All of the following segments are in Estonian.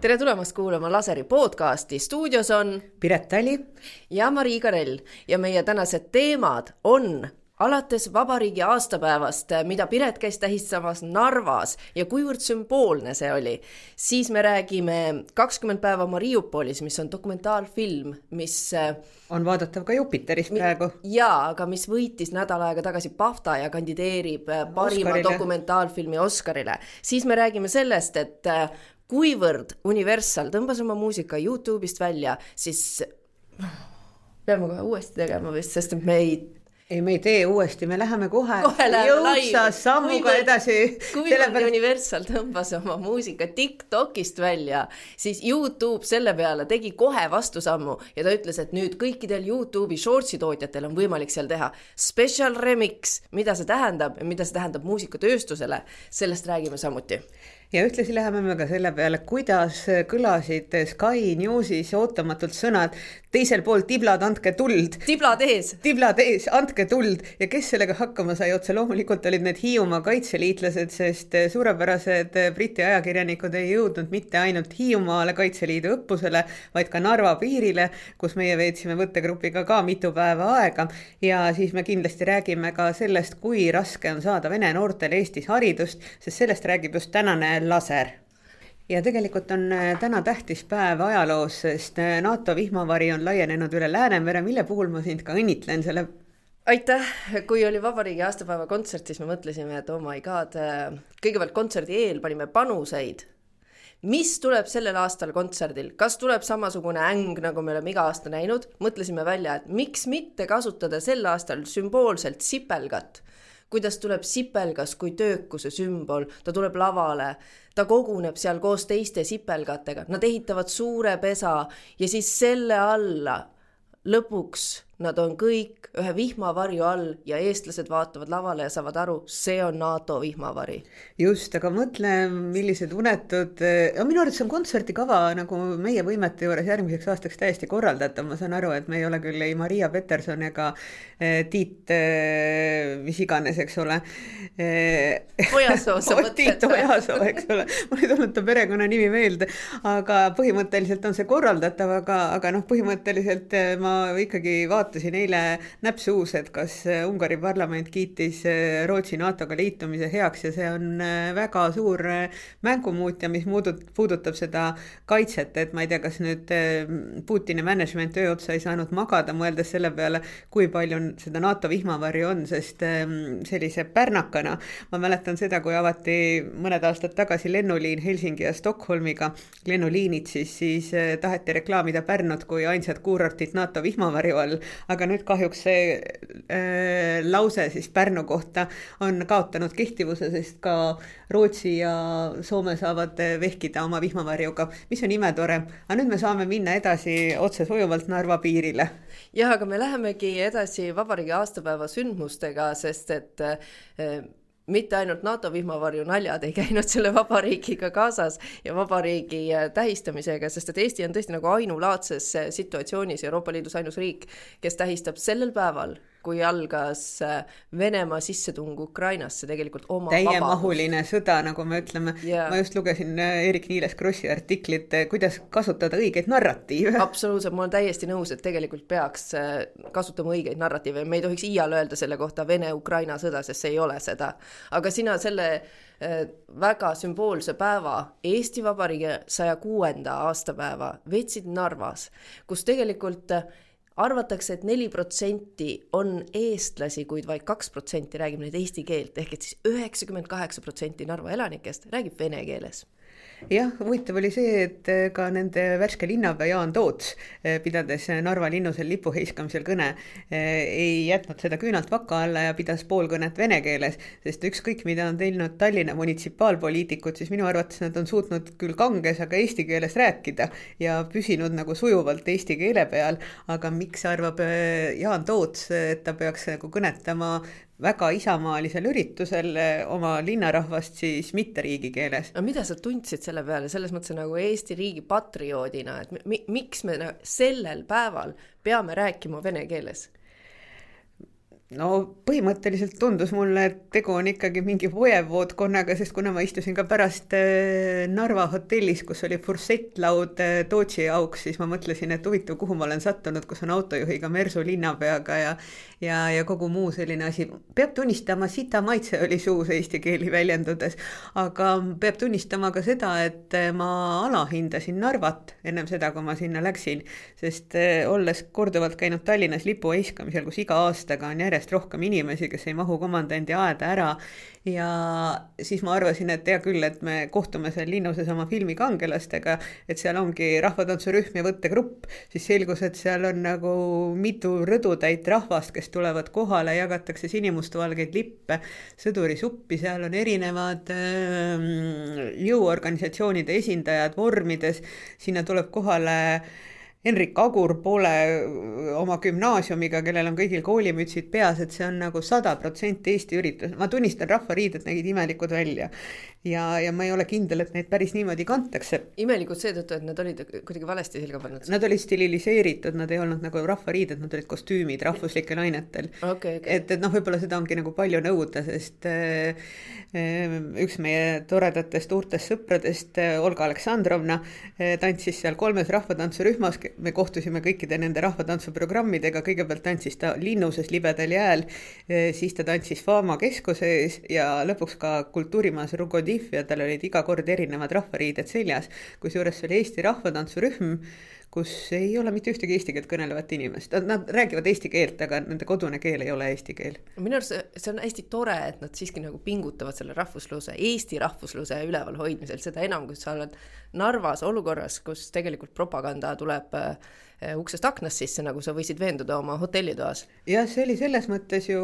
tere tulemast kuulama Laseri podcasti, stuudios on Piret Tali ja Marii Karell ja meie tänased teemad on alates vabariigi aastapäevast, mida Piret käis tähistamas Narvas ja kuivõrd sümboolne see oli, siis me räägime kakskümmend päeva Mariupolis, mis on dokumentaalfilm, mis on vaadatav ka Jupiteris praegu. jaa, aga mis võitis nädal aega tagasi BAFTA ja kandideerib parima Oscarile. dokumentaalfilmi Oscarile. siis me räägime sellest, et kuivõrd Universal tõmbas oma muusika Youtube'ist välja, siis peame kohe uuesti tegema vist, sest et me ei ei, me ei tee uuesti, me läheme kohe, kohe jõudsa sammuga kui edasi. kui sellepärast... Universal tõmbas oma muusika Tiktokist välja, siis Youtube selle peale tegi kohe vastusammu ja ta ütles, et nüüd kõikidel Youtube'i shorts'i tootjatel on võimalik seal teha special remix, mida see tähendab ja mida see tähendab muusikatööstusele, sellest räägime samuti ja ühtlasi läheme me ka selle peale, kuidas kõlasid Sky Newsis ootamatult sõnad teisel pool tiblad, andke tuld. tiblad ees. tiblad ees, andke tuld ja kes sellega hakkama sai, otse loomulikult olid need Hiiumaa kaitseliitlased, sest suurepärased Briti ajakirjanikud ei jõudnud mitte ainult Hiiumaale Kaitseliidu õppusele, vaid ka Narva piirile, kus meie veetsime võttegrupiga ka mitu päeva aega ja siis me kindlasti räägime ka sellest, kui raske on saada vene noortel Eestis haridust, sest sellest räägib just tänane laser ja tegelikult on äh, täna tähtis päev ajaloos, sest äh, NATO vihmavari on laienenud üle Läänemere, mille puhul ma sind ka õnnitlen selle. aitäh, kui oli vabariigi aastapäeva kontsert, siis me mõtlesime, et oh my god, äh, kõigepealt kontserdi eel panime panuseid. mis tuleb sellel aastal kontserdil, kas tuleb samasugune äng, nagu me oleme iga aasta näinud, mõtlesime välja, et miks mitte kasutada sel aastal sümboolselt sipelgat kuidas tuleb sipelgas kui töökuse sümbol, ta tuleb lavale, ta koguneb seal koos teiste sipelgatega, nad ehitavad suure pesa ja siis selle alla lõpuks Nad on kõik ühe vihmavarju all ja eestlased vaatavad lavale ja saavad aru, see on NATO vihmavari. just, aga mõtle, millised unetud, minu arvates on kontsertikava nagu meie võimete juures järgmiseks aastaks täiesti korraldatav, ma saan aru, et me ei ole küll ei Maria Peterson ega eh, Tiit eh,, mis iganes, eks ole eh,. Ojasoo sa mõtled? Tiit Ojasoo, eks ole, mul ei tulnud ta perekonnanimi meelde, aga põhimõtteliselt on see korraldatav, aga, aga noh, põhimõtteliselt ma ikkagi vaatan vaatasin eile näpp suus, et kas äh, Ungari parlament kiitis äh, Rootsi NATO-ga liitumise heaks ja see on äh, väga suur mängumuutja, mis muudut-, puudutab seda kaitset, et ma ei tea, kas nüüd Putini management öö otsa ei saanud magada, mõeldes selle peale, kui palju seda NATO vihmavarju on, sest ähm, sellise pärnakana ma mäletan seda, kui avati mõned aastad tagasi lennuliin Helsingi ja Stockholmiga, lennuliinid siis, siis taheti reklaamida Pärnut kui ainsat kuurortit NATO vihmavarju all, aga nüüd kahjuks see äh, lause siis Pärnu kohta on kaotanud kehtivuse, sest ka Rootsi ja Soome saavad vehkida oma vihmavarjuga, mis on imetore. aga nüüd me saame minna edasi otse sujuvalt Narva piirile. jah, aga me lähemegi edasi vabariigi aastapäeva sündmustega, sest et äh, mitte ainult NATO vihmavarju naljad ei käinud selle vabariigiga kaasas ja vabariigi äh, tähistamisega, sest et Eesti on tõesti nagu ainulaadses äh, situatsioonis Euroopa Liidus ainus riik, kes tähistab sellel päeval kui algas äh, Venemaa sissetung Ukrainasse tegelikult oma täiemahuline sõda, nagu me ütleme. Yeah.. ma just lugesin Eerik-Niiles Krossi artiklit, kuidas kasutada õigeid narratiive. absoluutselt, ma olen täiesti nõus, et tegelikult peaks kasutama õigeid narratiive, me ei tohiks iial öelda selle kohta Vene-Ukraina sõda, sest see ei ole seda. Aga sina selle äh, väga sümboolse päeva, Eesti Vabariigi saja kuuenda aastapäeva veetsid Narvas, kus tegelikult äh, arvatakse et, et neli protsenti on eestlasi, kuid vaid kaks protsenti räägib nüüd eesti keelt, ehk et siis üheksakümmend kaheksa protsenti Narva elanikest räägib vene keeles jah, huvitav oli see, et eh, ka nende värske linnapea Jaan Toots, eh, pidades Narva linnusel lipu heiskamisel kõne, eh, ei jätnud seda küünalt vaka alla ja pidas poolkõnet vene keeles, sest ükskõik, mida on teinud Tallinna munitsipaalpoliitikud, siis minu arvates nad on suutnud küll kanges, aga eesti keeles rääkida ja püsinud nagu sujuvalt eesti keele peal, aga miks arvab Jaan Toots, et ta peaks nagu kõnetama väga isamaalisel üritusel eh, oma linnarahvast siis mitte riigikeeles. aga mida sa tundsid selle peale, selles mõttes nagu Eesti riigi patrioodina, et mi miks me sellel päeval peame rääkima vene keeles? No põhimõtteliselt tundus mulle, et tegu on ikkagi mingi voevoodkonnaga, sest kuna ma istusin ka pärast äh, Narva hotellis, kus oli fursettlaud äh, Tootsi jaoks, siis ma mõtlesin, et huvitav, kuhu ma olen sattunud, kus on autojuhiga Mersu linnapeaga ja ja, ja kogu muu selline asi. peab tunnistama, sita maitse oli suus eesti keeli väljendudes, aga peab tunnistama ka seda, et äh, ma alahindasin Narvat ennem seda, kui ma sinna läksin, sest olles korduvalt käinud Tallinnas lipu heiskamisel, kus iga aastaga on järjest järjest rohkem inimesi, kes ei mahu komandandi aeda ära. ja siis ma arvasin, et hea küll, et me kohtume seal linnuses oma filmi kangelastega, et seal ongi rahvatantsurühm ja võttegrupp, siis selgus, et seal on nagu mitu rõdutäit rahvast, kes tulevad kohale, jagatakse sinimustvalgeid lippe, sõdurisuppi, seal on erinevad äh, jõuorganisatsioonide esindajad vormides, sinna tuleb kohale Henrik Agur poole oma gümnaasiumiga, kellel on kõigil koolimütsid peas, et see on nagu sada protsenti Eesti üritus. ma tunnistan, rahvariided nägid imelikud välja ja, ja ma ei ole kindel, et neid päris niimoodi kantakse. imelikud seetõttu, et nad olid kuidagi valesti selga pannud? Nad olid stiliseeritud, nad ei olnud nagu rahvariided, nad olid kostüümid rahvuslikel ainetel okay,. Okay. et, et noh, võib-olla seda ongi nagu palju nõuda, sest äh, üks meie toredatest uurtest sõpradest, Olga Aleksandrovna, tantsis seal kolmes rahvatantsurühmas, me kohtusime kõikide nende rahvatantsuprogrammidega, kõigepealt tantsis ta Linnuses libedal jääl, siis ta tantsis Faama keskuse ees ja lõpuks ka kultuurimajas Rugodif ja tal olid iga kord erinevad rahvariided seljas, kusjuures see oli Eesti rahvatantsurühm kus ei ole mitte ühtegi eesti keelt kõnelevat inimest, nad räägivad eesti keelt, aga nende kodune keel ei ole eesti keel. minu arust see, on hästi tore, et nad siiski nagu pingutavad selle rahvusluse, eesti rahvusluse üleval hoidmisel, seda enam, kui sa oled Narvas olukorras, kus tegelikult propaganda tuleb äh, uksest aknast sisse, nagu sa võisid veenduda oma hotellitoas. jah, see oli selles mõttes ju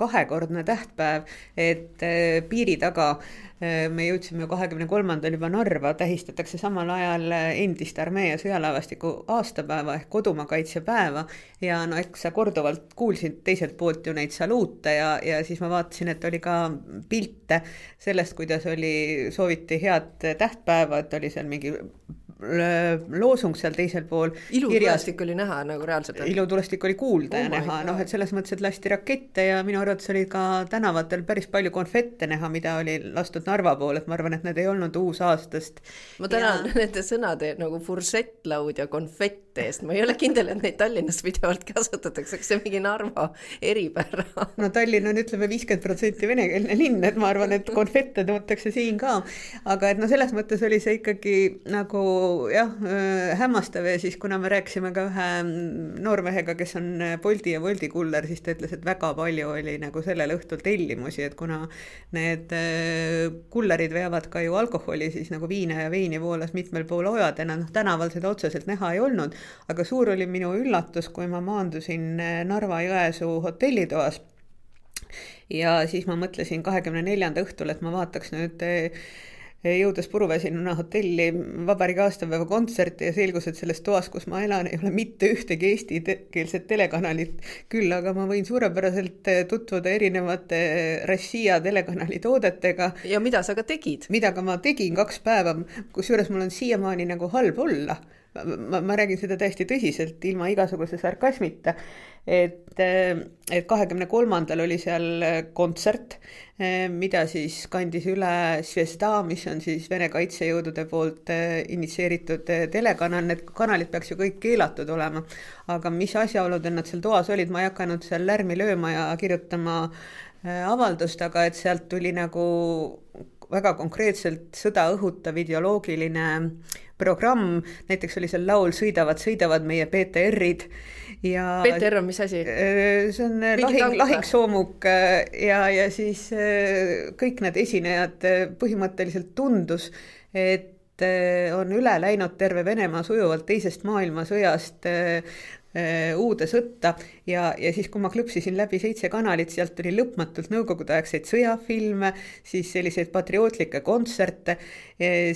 kahekordne tähtpäev, et äh, piiri taga äh, me jõudsime kahekümne kolmandal juba Narva, tähistatakse samal ajal endist armee ja sõjalaevastiku aastapäeva ehk kodumaakaitsepäeva ja no eks sa korduvalt kuulsid teiselt poolt ju neid saluute ja, ja siis ma vaatasin, et oli ka pilte sellest, kuidas oli, sooviti head tähtpäeva, et oli seal mingi loosung seal teisel pool. ilutulestik oli näha nagu reaalselt? ilutulestik oli kuulda oh ja näha, noh, et selles mõttes, et lasti rakette ja minu arvates oli ka tänavatel päris palju konfette näha, mida oli lastud Narva poole, et ma arvan, et need ei olnud uusaastast. ma tänan ja... nende sõnade nagu fursettlaud ja konfett eest, ma ei ole kindel, et neid Tallinnas pidevalt kasutatakse, kas see on mingi Narva eripära? no Tallinn on, ütleme, viiskümmend protsenti venekeelne linn, et ma arvan, et konfette tõmmatakse siin ka. aga et no selles mõttes oli see ikkagi nagu jah, äh, hämmastav ja siis, kuna me rääkisime ka ühe noormehega, kes on Bolti ja Wolti kuller, siis ta ütles, et väga palju oli nagu sellel õhtul tellimusi, et kuna need äh, kullerid veavad ka ju alkoholi, siis nagu viina ja veini voolas mitmel pool ojadena, noh tänaval seda otseselt näha ei olnud, aga suur oli minu üllatus, kui ma maandusin äh, Narva-Jõesuu hotellitoas ja siis ma mõtlesin kahekümne neljanda õhtul, et ma vaataks nüüd jõudes puruväsinuna hotelli vabariigi aastapäeva kontserti ja selgus, et selles toas, kus ma elan, ei ole mitte ühtegi eestikeelset telekanalit. küll aga ma võin suurepäraselt tutvuda erinevate Rossija telekanali toodetega. ja mida sa ka tegid? mida ka ma tegin kaks päeva, kusjuures mul on siiamaani nagu halb olla ma, ma räägin seda täiesti tõsiselt, ilma igasuguse sarkasmita, et, et kahekümne kolmandal oli seal kontsert, mida siis kandis üle Zvezda, mis on siis Vene kaitsejõudude poolt initsieeritud telekanal, need kanalid peaks ju kõik keelatud olema. aga mis asjaoludel nad seal toas olid, ma ei hakanud seal lärmi lööma ja kirjutama avaldust, aga et sealt tuli nagu väga konkreetselt sõda õhutav ideoloogiline programm, näiteks oli seal laul Sõidavad, sõidavad meie BTR-id ja BTR on mis asi? Äh, see on Mingi lahing, lahingsoomuk äh, ja, ja siis äh, kõik need esinejad põhimõtteliselt tundus, et on üle läinud terve Venemaa sujuvalt teisest maailmasõjast Äh, uude sõtta. Ja, ja siis, kui ma klõpsisin läbi seitse kanalit, sealt tuli lõpmatult nõukogudeaegseid sõjafilme, siis selliseid patriootlikke kontserte,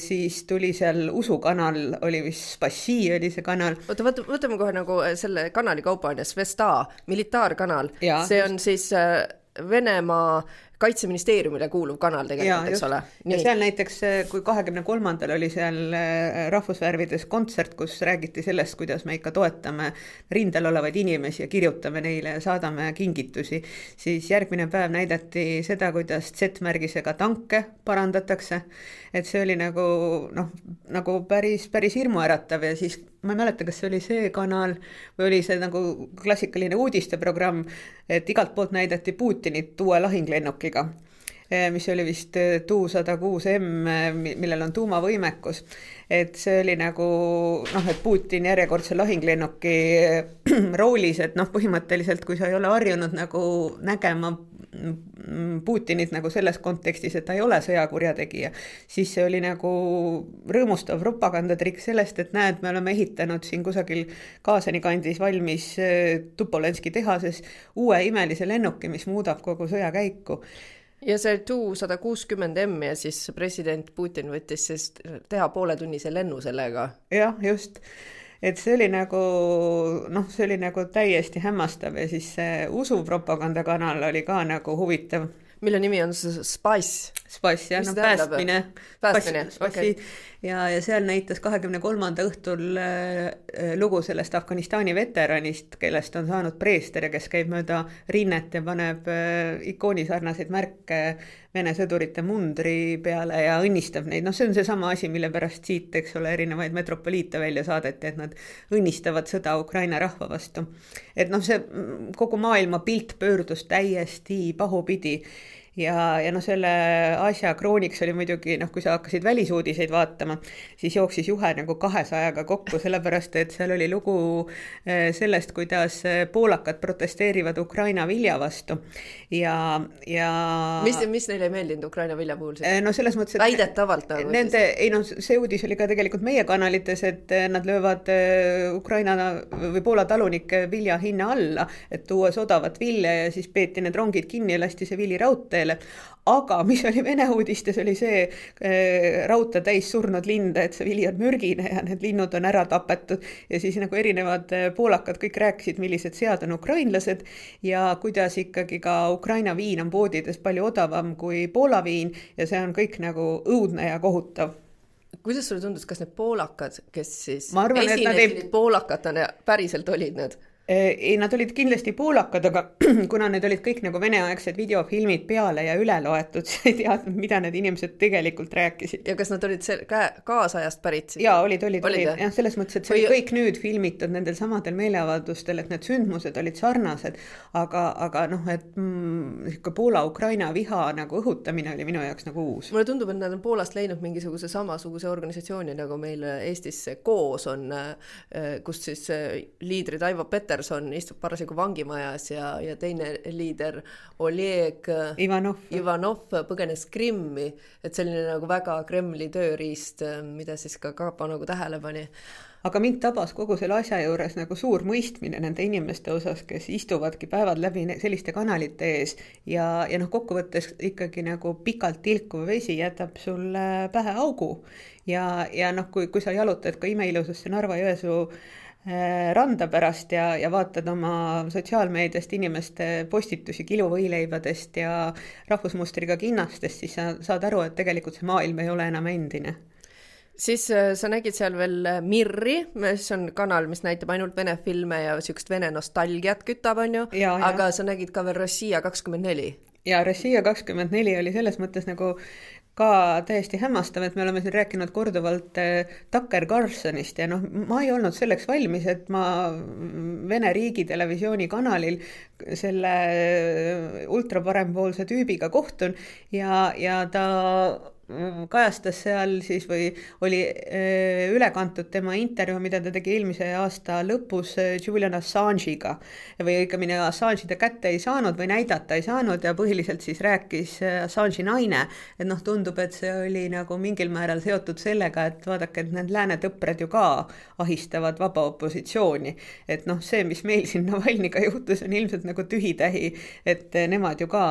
siis tuli seal usukanal, oli vist Spassi oli see kanal. oota, võta, võtame kohe nagu äh, selle kanali kaupa on ju, Svesta, militaarkanal, see on siis äh, Venemaa kaitseministeeriumile kuuluv kanal tegelikult, eks ole. ja seal näiteks, kui kahekümne kolmandal oli seal äh, Rahvusvärvides kontsert, kus räägiti sellest, kuidas me ikka toetame rindel olevaid inimesi ja kirjutame neile ja saadame kingitusi, siis järgmine päev näidati seda, kuidas Z-märgisega tanke parandatakse. Et see oli nagu noh, nagu päris, päris hirmuäratav ja siis ma ei mäleta, kas see oli see kanal või oli see nagu klassikaline uudisteprogramm, et igalt poolt näidati Putinit uue lahinglennukiga, eh, mis oli vist eh, Tu sada kuus M, eh, millel on tuumavõimekus. Et see oli nagu noh, et Putin järjekordse lahinglennuki roolis, et noh, põhimõtteliselt kui sa ei ole harjunud nagu nägema Putinit nagu selles kontekstis, et ta ei ole sõjakurjategija, siis see oli nagu rõõmustav propagandatrikk sellest, et näed, me oleme ehitanud siin kusagil Kaasani kandis valmis äh, Tupolenski tehases uue imelise lennuki, mis muudab kogu sõja käiku ja see Tu sada kuuskümmend M ja siis president Putin võttis siis teha pooletunnise lennu sellega. jah, just et see oli nagu noh, see oli nagu täiesti hämmastav ja siis see usupropagandakanal oli ka nagu huvitav. Mille nimi on Spice? Spice jah, no päästmine. päästmine, okei okay ja, ja seal näitas kahekümne kolmanda õhtul äh, lugu sellest Afganistani veteranist, kellest on saanud preester ja kes käib mööda rinnet ja paneb äh, ikoonisarnaseid märke Vene sõdurite mundri peale ja õnnistab neid, noh, see on seesama asi, mille pärast siit, eks ole, erinevaid metropoliite välja saadeti, et nad õnnistavad sõda Ukraina rahva vastu. et noh, see kogu maailma pilt pöördus täiesti pahupidi ja, ja noh, selle asja krooniks oli muidugi noh, kui sa hakkasid välisuudiseid vaatama, siis jooksis juhe nagu kahesajaga kokku, sellepärast et seal oli lugu eh, sellest, kuidas eh, poolakad protesteerivad Ukraina vilja vastu ja, ja. mis, mis neile ei meeldinud Ukraina vilja puhul siis? Eh, no selles mõttes, et. väidetavalt nagu. Nende, ei noh, see uudis oli ka tegelikult meie kanalites, et nad löövad Ukraina või Poola talunike vilja hinna alla, et tuues odavat vilja ja siis peeti need rongid kinni ja lasti see vili raudteele raudteele. aga mis oli Vene uudistes, oli see äh, raudtee täis surnud linde, et see vili on mürgine ja need linnud on ära tapetud ja siis nagu erinevad äh, poolakad kõik rääkisid, millised sead on ukrainlased ja kuidas ikkagi ka Ukraina viin on poodides palju odavam kui Poola viin ja see on kõik nagu õudne ja kohutav kuidas sulle tundus, kas need poolakad, kes siis arvan, esinesid ei... poolakatena päriselt olid need? Äh, ei, nad olid kindlasti poolakad, aga kuna need olid kõik nagu veneaegsed videofilmid peale ja üle loetud, siis ei teadnud, mida need inimesed tegelikult rääkisid. ja kas nad olid seal käe, kaasajast pärit siis? jaa, olid, olid, olid, olid. jah, selles mõttes, et see Või... oli kõik nüüd filmitud nendel samadel meeleavaldustel, et need sündmused olid sarnased, aga, aga noh, et niisugune mm, Poola-Ukraina viha nagu õhutamine oli minu jaoks nagu uus. mulle tundub, et nad on Poolast leidnud mingisuguse samasuguse organisatsiooni, nagu meil Eestis koos on, äh, kus siis äh, liidrid Aivo Peter Peterson istub parasjagu vangimajas ja, ja teine liider Oleg Ivanov, Ivanov põgenes Krimmi, et selline nagu väga Kremli tööriist, mida siis ka Kapo nagu tähele pani. Aga mind tabas kogu selle asja juures nagu suur mõistmine nende inimeste osas, kes istuvadki päevad läbi selliste kanalite ees. Ja, ja noh, kokkuvõttes ikkagi nagu pikalt tilkuv vesi jätab sulle pähe augu. ja, ja noh, kui, kui sa jalutad ka imeilusasse Narva-Jõesuu randa pärast ja, ja vaatad oma sotsiaalmeediast inimeste postitusi kiluvõileibadest ja rahvusmustriga kinnastest, siis sa saad aru, et tegelikult see maailm ei ole enam endine. Siis äh, sa nägid seal veel äh, Mirri, mis on kanal, mis näitab ainult vene filme ja siukest vene nostalgiat kütab, onju, aga sa nägid ka veel Rossija kakskümmend neli. Ja Rossija kakskümmend neli oli selles mõttes nagu ka täiesti hämmastav, et me oleme siin rääkinud korduvalt äh, Tucker Carlsonist ja noh, ma ei olnud selleks valmis, et ma Vene riigitelevisiooni kanalil selle äh, ultraparempoolse tüübiga kohtun ja, ja ta kajastas seal siis või oli äh, üle kantud tema intervjuu, mida ta tegi eelmise aasta lõpus äh, Julian Assange'iga või õigemini Assange'i ta kätte ei saanud või näidata ei saanud ja põhiliselt siis rääkis äh, Assange'i naine. et noh, tundub, et see oli nagu mingil määral seotud sellega, et vaadake, et need lääne tõpred ju ka ahistavad vaba opositsiooni. et noh, see, mis meil siin Navalnõiga juhtus, on ilmselt nagu tühi-tähi, et nemad ju ka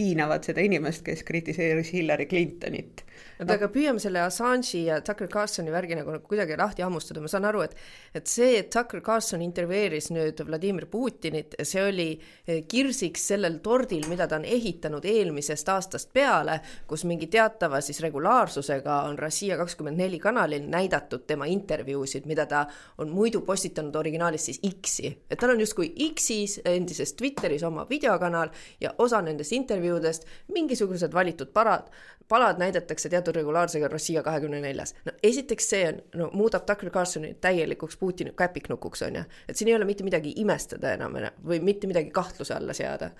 piinavad seda inimest, kes kritiseeris Hillary Clintonit oota, aga püüame selle Assange'i ja Tucker Carlsoni värgi nagu kuidagi lahti hammustada, ma saan aru, et et see, et Tucker Carlson intervjueeris nüüd Vladimir Putinit, see oli eh, kirsiks sellel tordil, mida ta on ehitanud eelmisest aastast peale, kus mingi teatava siis regulaarsusega on Rossija kakskümmend neli kanalil näidatud tema intervjuusid, mida ta on muidu postitanud originaalis siis X-i, et tal on justkui X-is, endises Twitteris oma videokanal ja osa nendest intervjuudest, mingisugused valitud parad, palad näidatakse teatud regulaarsusega Rossija kahekümne neljas. no esiteks see on, no muudab Tucker Carlsoni täielikuks Putini käpiknukuks, on ju. et siin ei ole mitte midagi imestada enam või mitte midagi kahtluse alla seada.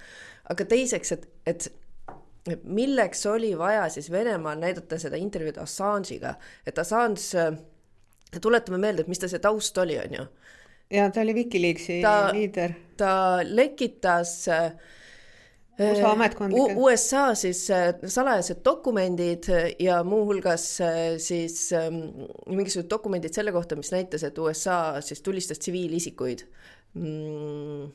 aga teiseks, et, et et milleks oli vaja siis Venemaal näidata seda intervjuud Assange'iga, et Assange, tuletame meelde, et mis ta see taust oli, on ju. ja ta oli Wikileaksi liider. ta lekitas äh, USA äh, ametkondlikud. USA siis äh, salajased dokumendid ja muuhulgas äh, siis ähm, mingisugused dokumendid selle kohta, mis näitas, et USA siis tulistas tsiviilisikuid mm,.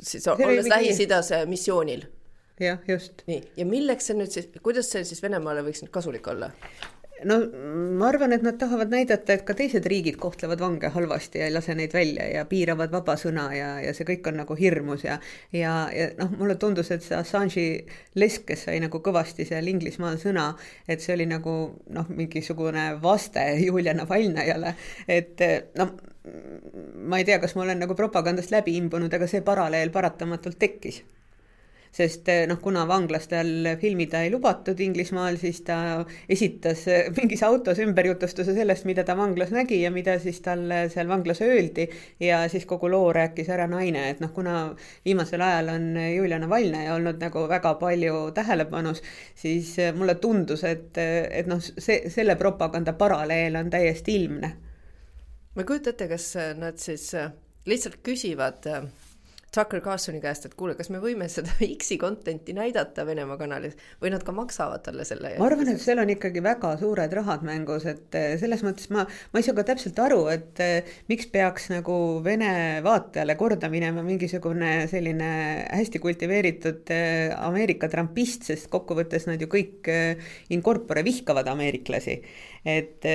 siis olles Lähis-Idas missioonil. jah, just. nii, ja milleks see nüüd siis, kuidas see siis Venemaale võiks nüüd kasulik olla? No ma arvan, et nad tahavad näidata, et ka teised riigid kohtlevad vange halvasti ja ei lase neid välja ja piiravad vaba sõna ja, ja see kõik on nagu hirmus ja ja, ja noh, mulle tundus, et see Assange'i lesk, kes sai nagu kõvasti seal Inglismaal sõna, et see oli nagu noh, mingisugune vaste Julia Navalnõjale, et noh, ma ei tea, kas ma olen nagu propagandast läbi imbunud, aga see paralleel paratamatult tekkis sest eh, noh, kuna vanglas tal filmida ei lubatud Inglismaal, siis ta esitas eh, mingis autos ümberjutustuse sellest, mida ta vanglas nägi ja mida siis talle seal vanglas öeldi ja siis kogu loo rääkis ära naine, et noh, kuna viimasel ajal on Julia Navalnõi olnud nagu väga palju tähelepanus, siis eh, mulle tundus, et, et noh, see, selle propaganda paralleel on täiesti ilmne. ma ei kujuta ette, kas nad siis lihtsalt küsivad Tucker Carlsoni käest, et kuule, kas me võime seda X-i content'i näidata Venemaa kanalis või nad ka maksavad talle selle? ma arvan, et seal on ikkagi väga suured rahad mängus, et eh, selles mõttes ma, ma ei saa ka täpselt aru, et eh, miks peaks nagu Vene vaatajale korda minema mingisugune selline hästi kultiveeritud eh, Ameerika trampist, sest kokkuvõttes nad ju kõik in corpore vihkavad ameeriklasi et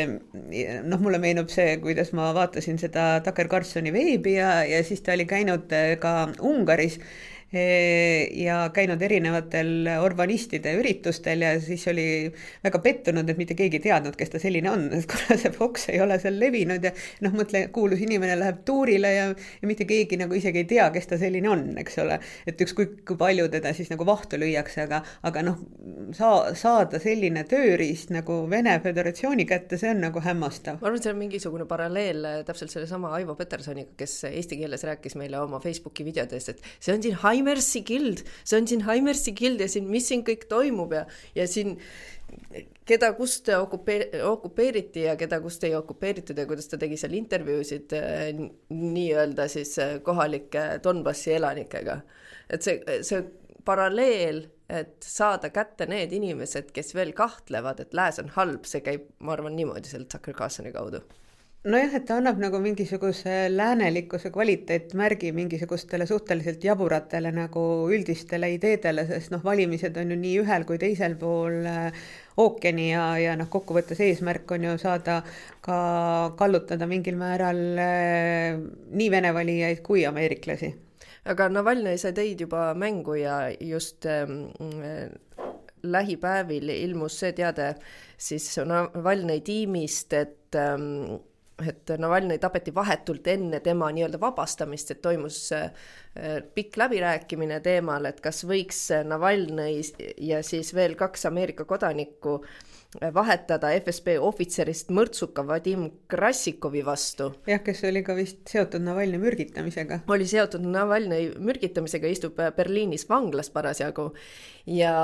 noh, mulle meenub see, kuidas ma vaatasin seda Tucker Carlsoni veebi ja, ja siis ta oli käinud ka Ungaris ja käinud erinevatel orbanistide üritustel ja siis oli väga pettunud, et mitte keegi ei teadnud, kes ta selline on, et kuna see Fox ei ole seal levinud ja noh, mõtle, kuulus inimene läheb tuurile ja, ja mitte keegi nagu isegi ei tea, kes ta selline on, eks ole. et ükskõik kui palju teda siis nagu vahtu lüüakse, aga, aga noh, saa-, saada selline tööriist nagu Vene Föderatsiooni kätte, see on nagu hämmastav. ma arvan, et see on mingisugune paralleel täpselt sellesama Aivo Petersoniga, kes eesti keeles rääkis meile oma Facebooki videotes, et see on siin Haim Heimersi gild, see on siin Heimersi gild ja siin, mis siin kõik toimub ja, ja siin keda kust okupeer-, okupeeriti ja keda kust ei okupeeritud ja kuidas ta tegi seal intervjuusid äh, nii-öelda siis äh, kohalike Donbassi elanikega. et see, see paralleel, et saada kätte need inimesed, kes veel kahtlevad, et lääs on halb, see käib, ma arvan, niimoodi selle Tucker Carlsoni kaudu nojah, et ta annab nagu mingisuguse läänelikkuse kvaliteetmärgi mingisugustele suhteliselt jaburatele nagu üldistele ideedele, sest noh, valimised on ju nii ühel kui teisel pool äh, ookeani ja, ja noh, kokkuvõttes eesmärk on ju saada ka kallutada mingil määral äh, nii Vene valijaid kui ameeriklasi. aga Navalnõi sai teid juba mängu ja just ähm, lähipäevil ilmus see teade siis Navalnõi tiimist, et ähm, et Navalnõi tapeti vahetult enne tema nii-öelda vabastamist, et toimus äh, pikk läbirääkimine teemal, et kas võiks Navalnõi ja siis veel kaks Ameerika kodanikku äh, vahetada FSB ohvitserist mõrtsuka Vadim Krassikovi vastu. jah, kes oli ka vist seotud Navalnõi mürgitamisega. oli seotud Navalnõi mürgitamisega, istub Berliinis vanglas parasjagu ja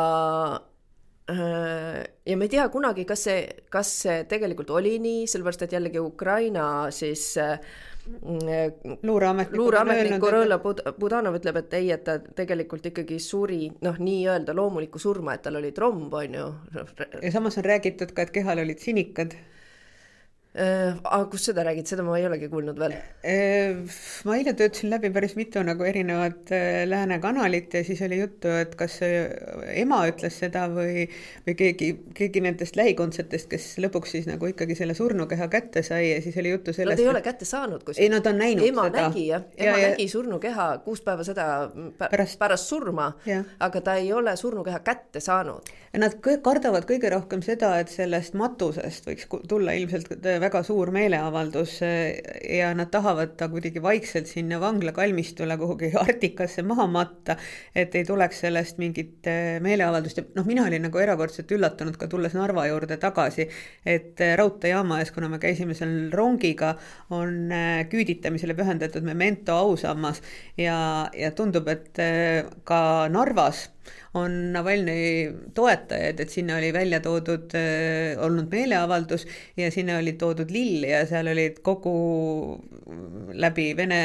ja me ei tea kunagi, kas see, kas see tegelikult oli nii, sellepärast et jällegi Ukraina siis äh, luureametnik luureametnik Gorõla Budanov ütleb, et ei, et ta tegelikult ikkagi suri noh, nii-öelda loomulikku surma, et tal oli tromb, on ju. ja samas on räägitud ka, et kehal olid sinikad Äh, aga kus seda räägid, seda ma ei olegi kuulnud veel. Äh, ma eile töötasin läbi päris mitu nagu erinevat äh, lääne kanalit ja siis oli juttu, et kas ema ütles seda või, või keegi, keegi nendest lähikondsetest, kes lõpuks siis nagu ikkagi selle surnukeha kätte sai ja siis oli juttu sellest. Nad ei ole kätte saanud kusjuures. ei, nad on näinud ema seda. nägi jah, ema ja, nägi surnukeha kuus päeva seda pärast, pärast surma, aga ta ei ole surnukeha kätte saanud. Nad kardavad kõige rohkem seda, et sellest matusest võiks tulla ilmselt väga suur meeleavaldus eh, ja nad tahavad ta kuidagi vaikselt sinna vangla kalmistule kuhugi Arktikasse maha matta, et ei tuleks sellest mingit eh, meeleavaldust. Ja noh, mina olin nagu erakordselt üllatunud ka tulles Narva juurde tagasi, et eh, raudteejaama ees, kuna me käisime seal rongiga, on küüditamisele pühendatud Memento ausammas. Ja, ja tundub, et ka Narvas on Navalnõi toetajaid, et sinna oli välja toodud äh,, olnud meeleavaldus ja sinna oli toodud lill ja seal olid kogu läbi Vene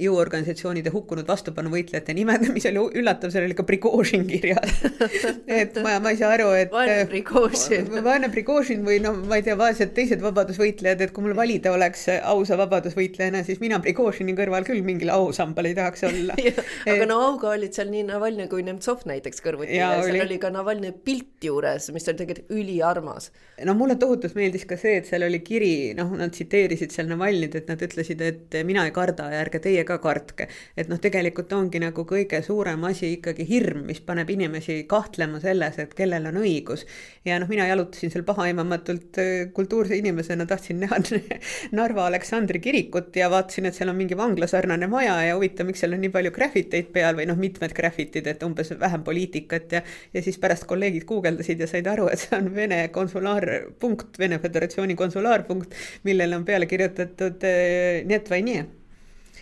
jõuorganisatsioonide hukkunud vastupanuvõitlejate nimed, mis oli üllatav, seal oli ka Prigožin kirjas. Et ma, ma ei saa aru, et vaene Prigožin vaene Prigožin või no ma ei tea, vaesed teised vabadusvõitlejad, et kui mul valida oleks ausa vabadusvõitlejana, siis mina Prigožini kõrval küll mingil ausambal ei tahaks olla. Aga no auga olid seal nii Navalnõi kui Nemtsov näiteks kõrvuti ja, ja seal oli... oli ka Navalnõi pilt juures, mis oli tegelikult üliarmas. no mulle tohutult meeldis ka see, et seal oli kiri, noh, nad tsiteerisid seal Navalnõit, et nad ütlesid, et mina ei karda ja ärge teie ka kartke. et noh, tegelikult ongi nagu kõige suurem asi ikkagi hirm, mis paneb inimesi kahtlema selles, et kellel on õigus. ja noh, mina jalutasin seal pahaaimamatult äh, kultuurse inimesena, tahtsin näha Narva Aleksandri kirikut ja vaatasin, et seal on mingi vanglasarnane maja ja huvitav, miks seal on nii palju graffiteid peal või noh, mitmed graffitid, et umbes vähem poliitikat ja, ja siis pärast kolleegid guugeldasid ja said aru, et see on Vene konsulaarpunkt, Vene Föderatsiooni konsulaarpunkt, millele on peale kirjutatud äh, Net vai nie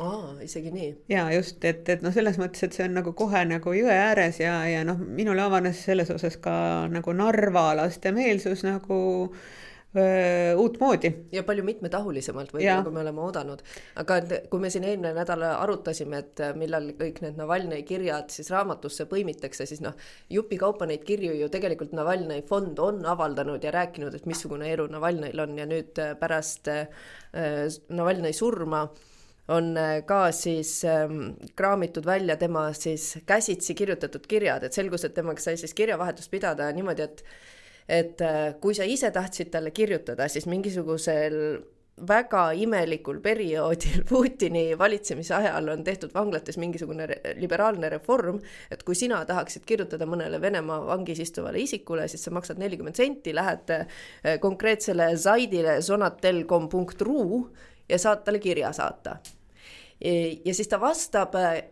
aa, isegi nii? ja just, et, et noh, selles mõttes, et see on nagu kohe nagu jõe ääres ja, ja noh, minule avanes selles osas ka nagu Narva laste meelsus nagu äh, uutmoodi. ja palju mitmetahulisemalt võib-olla, kui me oleme oodanud. aga kui me siin eelmine nädal arutasime, et millal kõik need Navalnõi kirjad siis raamatusse põimitakse, siis noh, jupikaupa neid kirju ju tegelikult Navalnõi fond on avaldanud ja rääkinud, et missugune elu Navalnõil on ja nüüd pärast äh, Navalnõi surma on ka siis ähm, kraamitud välja tema siis käsitsi kirjutatud kirjad, et selgus, et temaga sai siis kirjavahetust pidada niimoodi, et et äh, kui sa ise tahtsid talle kirjutada, siis mingisugusel väga imelikul perioodil Putini valitsemise ajal on tehtud vanglates mingisugune liberaalne reform, et kui sina tahaksid kirjutada mõnele Venemaa vangis istuvale isikule, siis sa maksad nelikümmend senti, lähed äh, konkreetsele saidile sonatel.com.ru ja saad talle kirja saata. ja siis ta vastab, äh,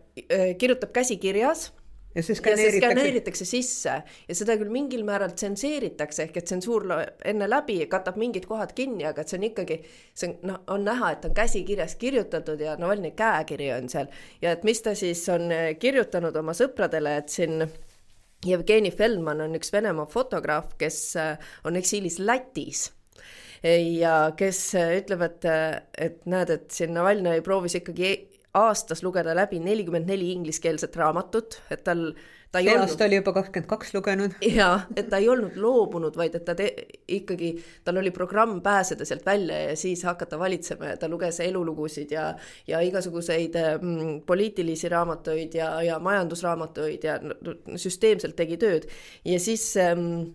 kirjutab käsikirjas ja see skaneeritakse. skaneeritakse sisse. Ja seda küll mingil määral tsenseeritakse ehk et tsensuur enne läbi katab mingid kohad kinni, aga et see on ikkagi, see on noh, on näha, et on käsikirjas kirjutatud ja Navalnõi käekiri on seal. Ja et mis ta siis on eh, kirjutanud oma sõpradele, et siin Jevgeni Feldman on üks Venemaa fotograaf, kes eh, on eksiilis Lätis. Ja kes eh, ütleb, et, et näed, et siin Navalnõi proovis ikkagi aastas lugeda läbi nelikümmend neli ingliskeelset raamatut, et tal ta ei see aasta oli juba kakskümmend kaks lugenud. jaa, et ta ei olnud loobunud, vaid et ta te... ikkagi, tal oli programm pääseda sealt välja ja siis hakata valitsema ja ta luges elulugusid ja, ja igasuguseid mm, poliitilisi raamatuid ja, ja majandusraamatuid ja süsteemselt tegi tööd. ja siis mm,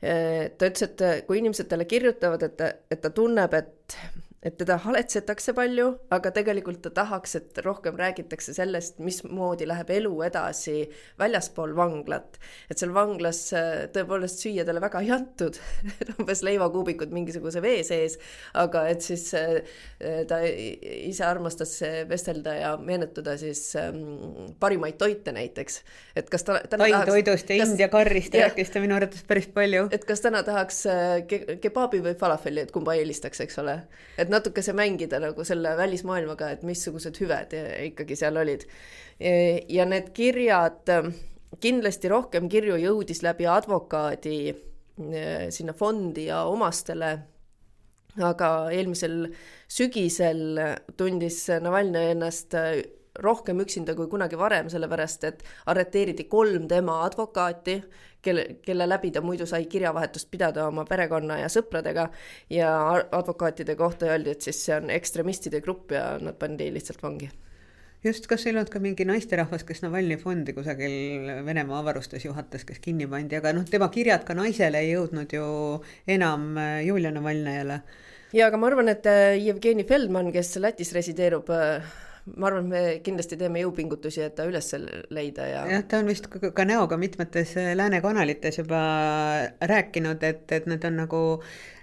ta ütles, et kui inimesed talle kirjutavad, et, et ta tunneb, et et teda haletsetakse palju, aga tegelikult ta tahaks, et rohkem räägitakse sellest, mismoodi läheb elu edasi väljaspool vanglat. et seal vanglas äh, tõepoolest süüa talle väga ei antud umbes leivakuubikud mingisuguse vee sees, aga et siis äh, ta ise armastas vestelda ja meenutada siis ähm, parimaid toite näiteks. et kas ta, täna tahaks. toidust ja kas, India karrist rääkis ta minu arvates päris palju. et kas täna tahaks äh, ke kebaabi või falafeli, et kumba eelistaks, eks ole. et natukese mängida nagu selle välismaailmaga, et missugused hüved ikkagi seal olid. ja need kirjad, kindlasti rohkem kirju jõudis läbi advokaadi eh, sinna fondi ja omastele aga eelmisel sügisel tundis Navalnõi ennast rohkem üksinda kui kunagi varem, sellepärast et arreteeriti kolm tema advokaati, kelle, kelle läbi ta muidu sai kirjavahetust pidada oma perekonna ja sõpradega ja advokaatide kohta öeldi, et siis see on ekstremistide grupp ja nad pandi lihtsalt vangi just, kas ei olnud ka mingi naisterahvas, kes Navalnõi fondi kusagil Venemaa avarustes juhatas, kes kinni pandi, aga noh, tema kirjad ka naisele ei jõudnud ju enam äh, Julia Navalnõjale. ja aga ma arvan, et äh, Jevgeni Feldman, kes Lätis resideerub, äh, ma arvan, et me kindlasti teeme jõupingutusi, et ta üles leida ja. jah, ta on vist ka, ka näoga mitmetes lääne kanalites juba rääkinud, et, et need on nagu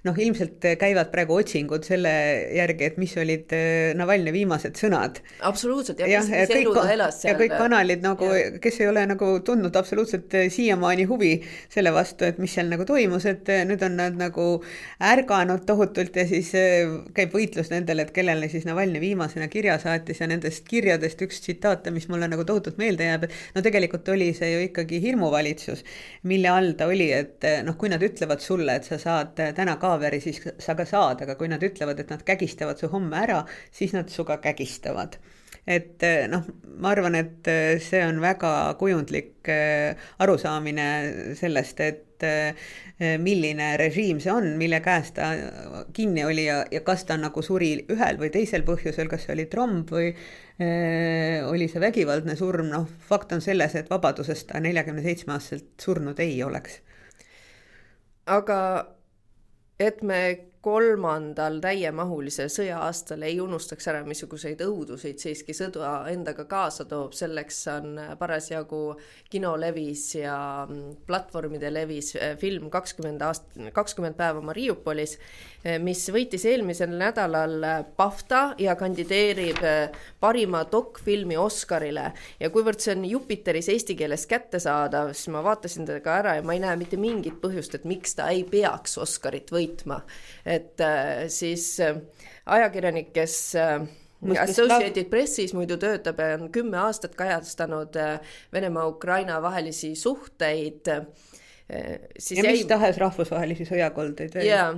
noh, ilmselt käivad praegu otsingud selle järgi, et mis olid äh, Navalnõi viimased sõnad. absoluutselt ja, mis, mis elu ta elas seal. ja kõik kanalid nagu, kes ei ole nagu tundnud absoluutselt äh, siiamaani huvi selle vastu, et mis seal nagu toimus, et äh, nüüd on nad nagu ärganud tohutult ja siis käib võitlus nendele, et kellele siis Navalnõi viimasena kirja saatis ja nendest kirjadest üks tsitaate, mis mulle nagu tohutult meelde jääb, et no tegelikult oli see ju ikkagi hirmuvalitsus, mille all ta oli, et noh, kui nad ütlevad sulle, et sa saad täna ka paaveri, siis sa ka saad, aga kui nad ütlevad, et nad kägistavad su homme ära, siis nad sinuga kägistavad et eh, noh, ma arvan, et eh, see on väga kujundlik eh, arusaamine sellest, et milline režiim see on, mille käes ta kinni oli ja, ja kas ta nagu suri ühel või teisel põhjusel, kas see oli tromb või äh, oli see vägivaldne surm, noh, fakt on selles, et vabadusest ta neljakümne seitsme aastaselt surnud ei oleks. aga et me kolmandal täiemahulisel sõja-aastal ei unustaks ära, missuguseid õuduseid siiski sõda endaga kaasa toob, selleks on parasjagu kinolevis ja platvormide levis eh, film kakskümmend aast-, kakskümmend päeva Mariupolis, eh, mis võitis eelmisel nädalal BAFTA ja kandideerib parima dokfilmi Oscarile. ja kuivõrd see on Jupiteris eesti keeles kättesaadav, siis ma vaatasin teda ka ära ja ma ei näe mitte mingit põhjust, et miks ta ei peaks Oscarit võitma et äh, siis äh, ajakirjanik, kes äh, Associated Pressis muidu töötab ja on kümme aastat kajastanud Venemaa-Ukraina vahelisi suhteid siis ja jäi... mis tahes rahvusvahelisi sõjakoldeid. ja,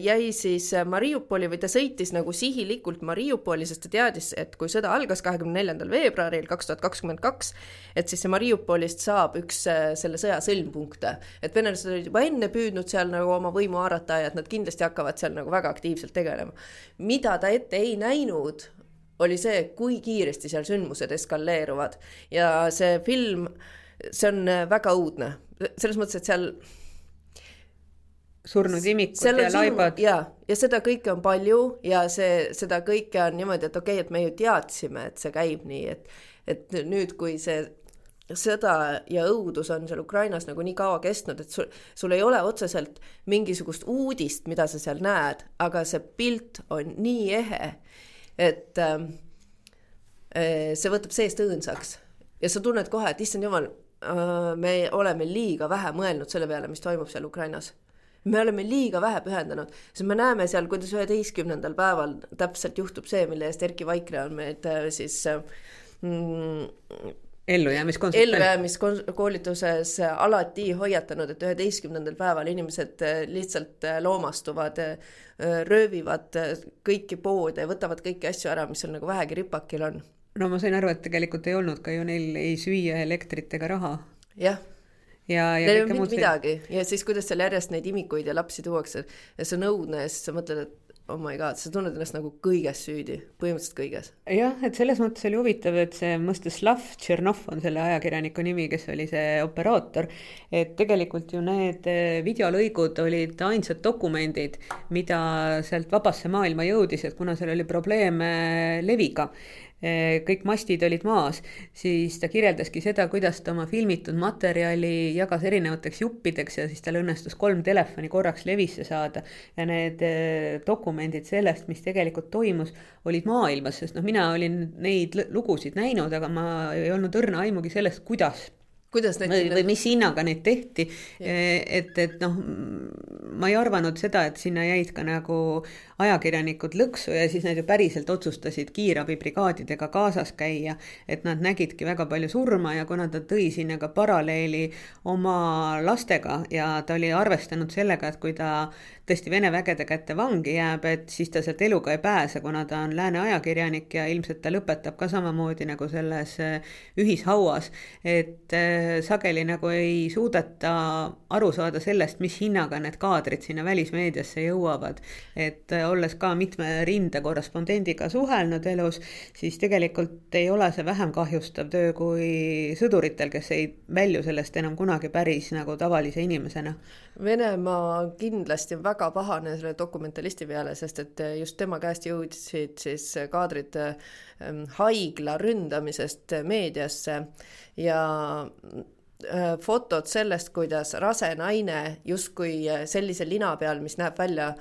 jäi siis äh, Mariupoli või ta sõitis nagu sihilikult Mariupoli, sest ta teadis, et kui sõda algas kahekümne neljandal veebruaril kaks tuhat kakskümmend kaks, et siis see Mariupolist saab üks äh, selle sõja sõlmpunkte. et venelased olid juba enne püüdnud seal nagu oma võimu haarata ja et nad kindlasti hakkavad seal nagu väga aktiivselt tegelema. mida ta ette ei näinud, oli see, kui kiiresti seal sündmused eskaleeruvad ja see film, see on väga õudne selles mõttes, et seal surnud imikud ja laibad. ja, ja seda kõike on palju ja see, seda kõike on niimoodi, et okei okay,, et me ju teadsime, et see käib nii, et, et nüüd, kui see sõda ja õudus on seal Ukrainas nagu nii kaua kestnud, et sul, sul ei ole otseselt mingisugust uudist, mida sa seal näed, aga see pilt on nii ehe, et äh, see võtab seest õõnsaks ja sa tunned kohe, et issand jumal, me oleme liiga vähe mõelnud selle peale, mis toimub seal Ukrainas. me oleme liiga vähe pühendanud, sest me näeme seal, kuidas üheteistkümnendal päeval täpselt juhtub see, mille eest Erkki Vaikre on meid äh, siis mm, ellujäämiskoolituses ellujäämiskoolituses alati hoiatanud, et üheteistkümnendal päeval inimesed äh, lihtsalt loomastuvad, röövivad kõiki poode, võtavad kõiki asju ära, mis seal nagu vähegi ripakil on no ma sain aru, et tegelikult ei olnud ka ju neil ei süüa, elektrit ega raha. jah. ja, ja Neil ei olnud mitte midagi ja siis, kuidas seal järjest neid imikuid ja lapsi tuuakse ja see on õudne ja siis sa mõtled, et oh my god, sa tunned ennast nagu kõiges süüdi, põhimõtteliselt kõiges. jah, et selles mõttes oli huvitav, et see Mstislav Tšernov on selle ajakirjaniku nimi, kes oli see operaator, et tegelikult ju need eh, videolõigud olid ainsad dokumendid, mida sealt vabasse maailma jõudis, et kuna seal oli probleeme leviga, kõik mastid olid maas, siis ta kirjeldaski seda, kuidas ta oma filmitud materjali jagas erinevateks juppideks ja siis tal õnnestus kolm telefoni korraks levisse saada. ja need eh, dokumendid sellest, mis tegelikult toimus, olid maailmas, sest noh, mina olin neid lugusid näinud, aga ma ei olnud õrna aimugi sellest, kuidas kuidas neid või, või mis hinnaga neid tehti, et, et noh, ma ei arvanud seda, et sinna jäid ka nagu ajakirjanikud lõksu ja siis nad ju päriselt otsustasid kiirabibrigaadidega kaasas käia, et nad nägidki väga palju surma ja kuna ta tõi sinna ka paralleeli oma lastega ja ta oli arvestanud sellega, et kui ta tõesti Vene vägede kätte vangi jääb, et siis ta sealt eluga ei pääse, kuna ta on lääne ajakirjanik ja ilmselt ta lõpetab ka samamoodi nagu selles äh, ühishauas. et äh, sageli nagu ei suudeta aru saada sellest, mis hinnaga need kaadrid sinna välismeediasse jõuavad. et äh, olles ka mitme rinde korrespondendiga suhelnud elus, siis tegelikult ei ole see vähem kahjustav töö kui sõduritel, kes ei välju sellest enam kunagi päris nagu tavalise inimesena. Venemaa kindlasti on väga pahane selle dokumentalisti peale, sest et just tema käest jõudsid siis kaadrid ähm, haigla ründamisest meediasse ja äh, fotod sellest, kuidas rase naine justkui sellise lina peal, mis näeb välja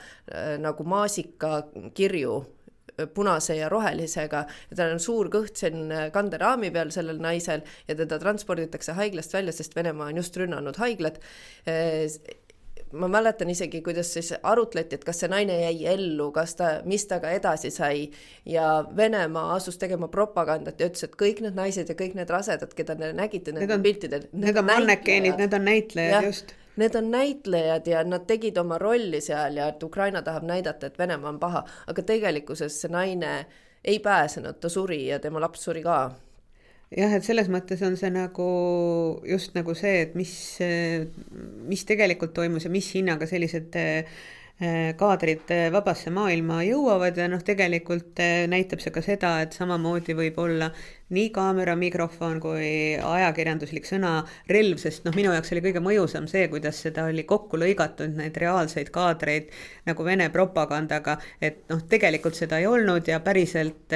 nagu maasikakirju punase ja rohelisega ja tal on suur kõht siin kanderaami peal sellel naisel ja teda transporditakse haiglast välja, sest Venemaa on just rünnanud haiglat ma mäletan isegi, kuidas siis arutleti, et kas see naine jäi ellu, kas ta, mis temaga edasi sai. Ja Venemaa asus tegema propagandat ja ütles, et kõik need naised ja kõik need rasedad, keda te nägite nendel piltidel. Need on mannekeenid, need on näitlejad, just. Need on näitlejad ja nad tegid oma rolli seal ja et Ukraina tahab näidata, et Venemaa on paha, aga tegelikkuses see naine ei pääsenud, ta suri ja tema laps suri ka jah, et selles mõttes on see nagu just nagu see, et mis, mis tegelikult toimus ja mis hinnaga sellised Äh, kaadrid vabasse maailma jõuavad ja noh, tegelikult äh, näitab see ka seda, et samamoodi võib olla nii kaamera, mikrofon kui ajakirjanduslik sõnarelv, sest noh, minu jaoks oli kõige mõjusam see, kuidas seda oli kokku lõigatud, neid reaalseid kaadreid nagu Vene propagandaga, et noh, tegelikult seda ei olnud ja päriselt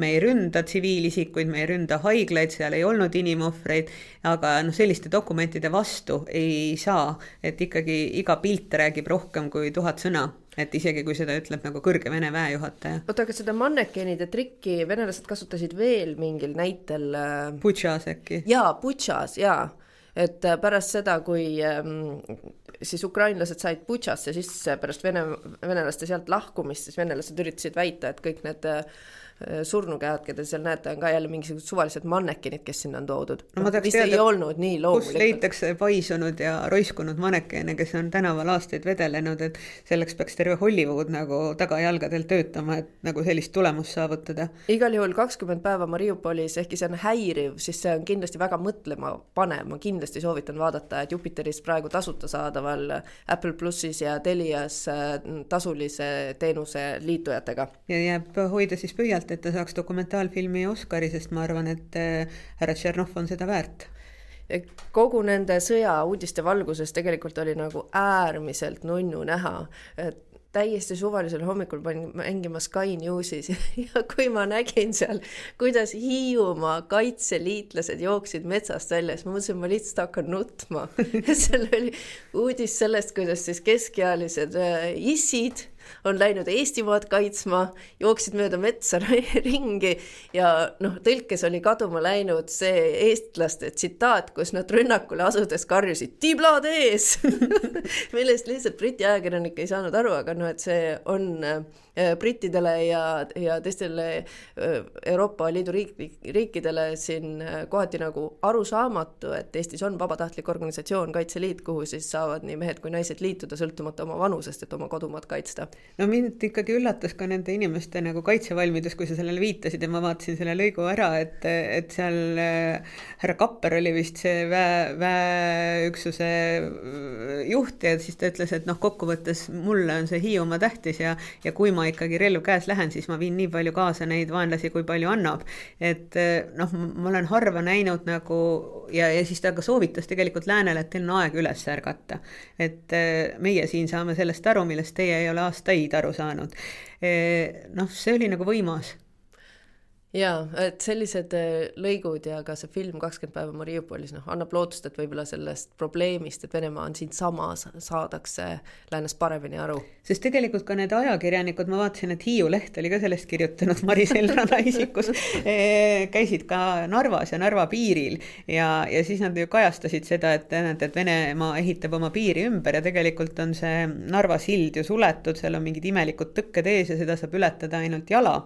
me ei ründa tsiviilisikuid, me ei ründa haiglaid, seal ei olnud inimohvreid, aga noh, selliste dokumentide vastu ei saa, et ikkagi iga pilt räägib rohkem kui tuhat sõna, et isegi kui seda ütleb nagu kõrge Vene väejuhataja. oota, aga seda mannekeenide trikki venelased kasutasid veel mingil näitel? Äh, Butšas äkki? jaa, Butšas, jaa. et äh, pärast seda, kui ähm, siis ukrainlased said Butšasse sisse pärast vene, venelaste sealt lahkumist, siis venelased üritasid väita, et kõik need äh, Äh, surnukäed, keda seal näete, on ka jälle mingisugused suvalised mannekenid, kes sinna on toodud no,. vist teada, ei olnud nii loomulikult. kus leitakse paisunud ja roiskunud mannekene, kes on tänaval aastaid vedelenud, et selleks peaks terve Hollywood nagu tagajalgadel töötama, et nagu sellist tulemust saavutada. igal juhul kakskümmend päeva Mariupolis, ehkki see on häiriv, siis see on kindlasti väga mõtlema panev, ma kindlasti soovitan vaadata, et Jupiteris praegu tasuta saadaval Apple plussis ja Telias äh, tasulise teenuse liitujatega. ja jääb hoida siis pöialt pealt, et ta saaks dokumentaalfilmi Oscari, sest ma arvan, et äh, härra Tšernov on seda väärt. Kogu nende sõjauudiste valguses tegelikult oli nagu äärmiselt nunnu näha, et täiesti suvalisel hommikul panin mängima Sky Newsis ja kui ma nägin seal, kuidas Hiiumaa kaitseliitlased jooksid metsast välja, siis ma mõtlesin, ma lihtsalt hakkan nutma. Seal oli uudis sellest, kuidas siis keskealised äh, issid on läinud Eestimaad kaitsma, jooksid mööda metsa ringi ja noh, tõlkes oli kaduma läinud see eestlaste tsitaat, kus nad rünnakule asudes karjusid tiblad ees! Millest lihtsalt Briti ajakirjanik ei saanud aru, aga noh, et see on Äh, brittidele ja, ja teistele äh, Euroopa Liidu riik, riikidele siin äh, kohati nagu arusaamatu, et Eestis on vabatahtlik organisatsioon Kaitseliit, kuhu siis saavad nii mehed kui naised liituda, sõltumata oma vanusest, et oma kodumaad kaitsta. no mind ikkagi üllatas ka nende inimeste nagu kaitsevalmidus, kui sa sellele viitasid ja ma vaatasin selle lõigu ära, et, et seal härra Kapper oli vist see väe, väeüksuse juht ja siis ta ütles, et noh, kokkuvõttes mulle on see Hiiumaa tähtis ja, ja kui ma ma ikkagi relv käes lähen, siis ma viin nii palju kaasa neid vaenlasi, kui palju annab. et eh, noh, ma olen harva näinud nagu ja, ja siis ta ka soovitas tegelikult läänele, et teil on aeg üles ärgata. et eh, meie siin saame sellest aru, millest teie ei ole aastaid aru saanud. Eh, noh, see oli nagu võimas jaa, et sellised äh, lõigud ja ka see film Kakskümmend päeva Mariupolis, noh, annab lootust, et võib-olla sellest probleemist, et Venemaa on siinsamas, saadakse läänes paremini aru. sest tegelikult ka need ajakirjanikud, ma vaatasin, et Hiiu leht oli ka sellest kirjutanud Maris Elrana isikus e,, käisid ka Narvas ja Narva piiril ja, ja siis nad ju kajastasid seda, et näed, et Venemaa ehitab oma piiri ümber ja tegelikult on see Narva sild ju suletud, seal on mingid imelikud tõkked ees ja seda saab ületada ainult jala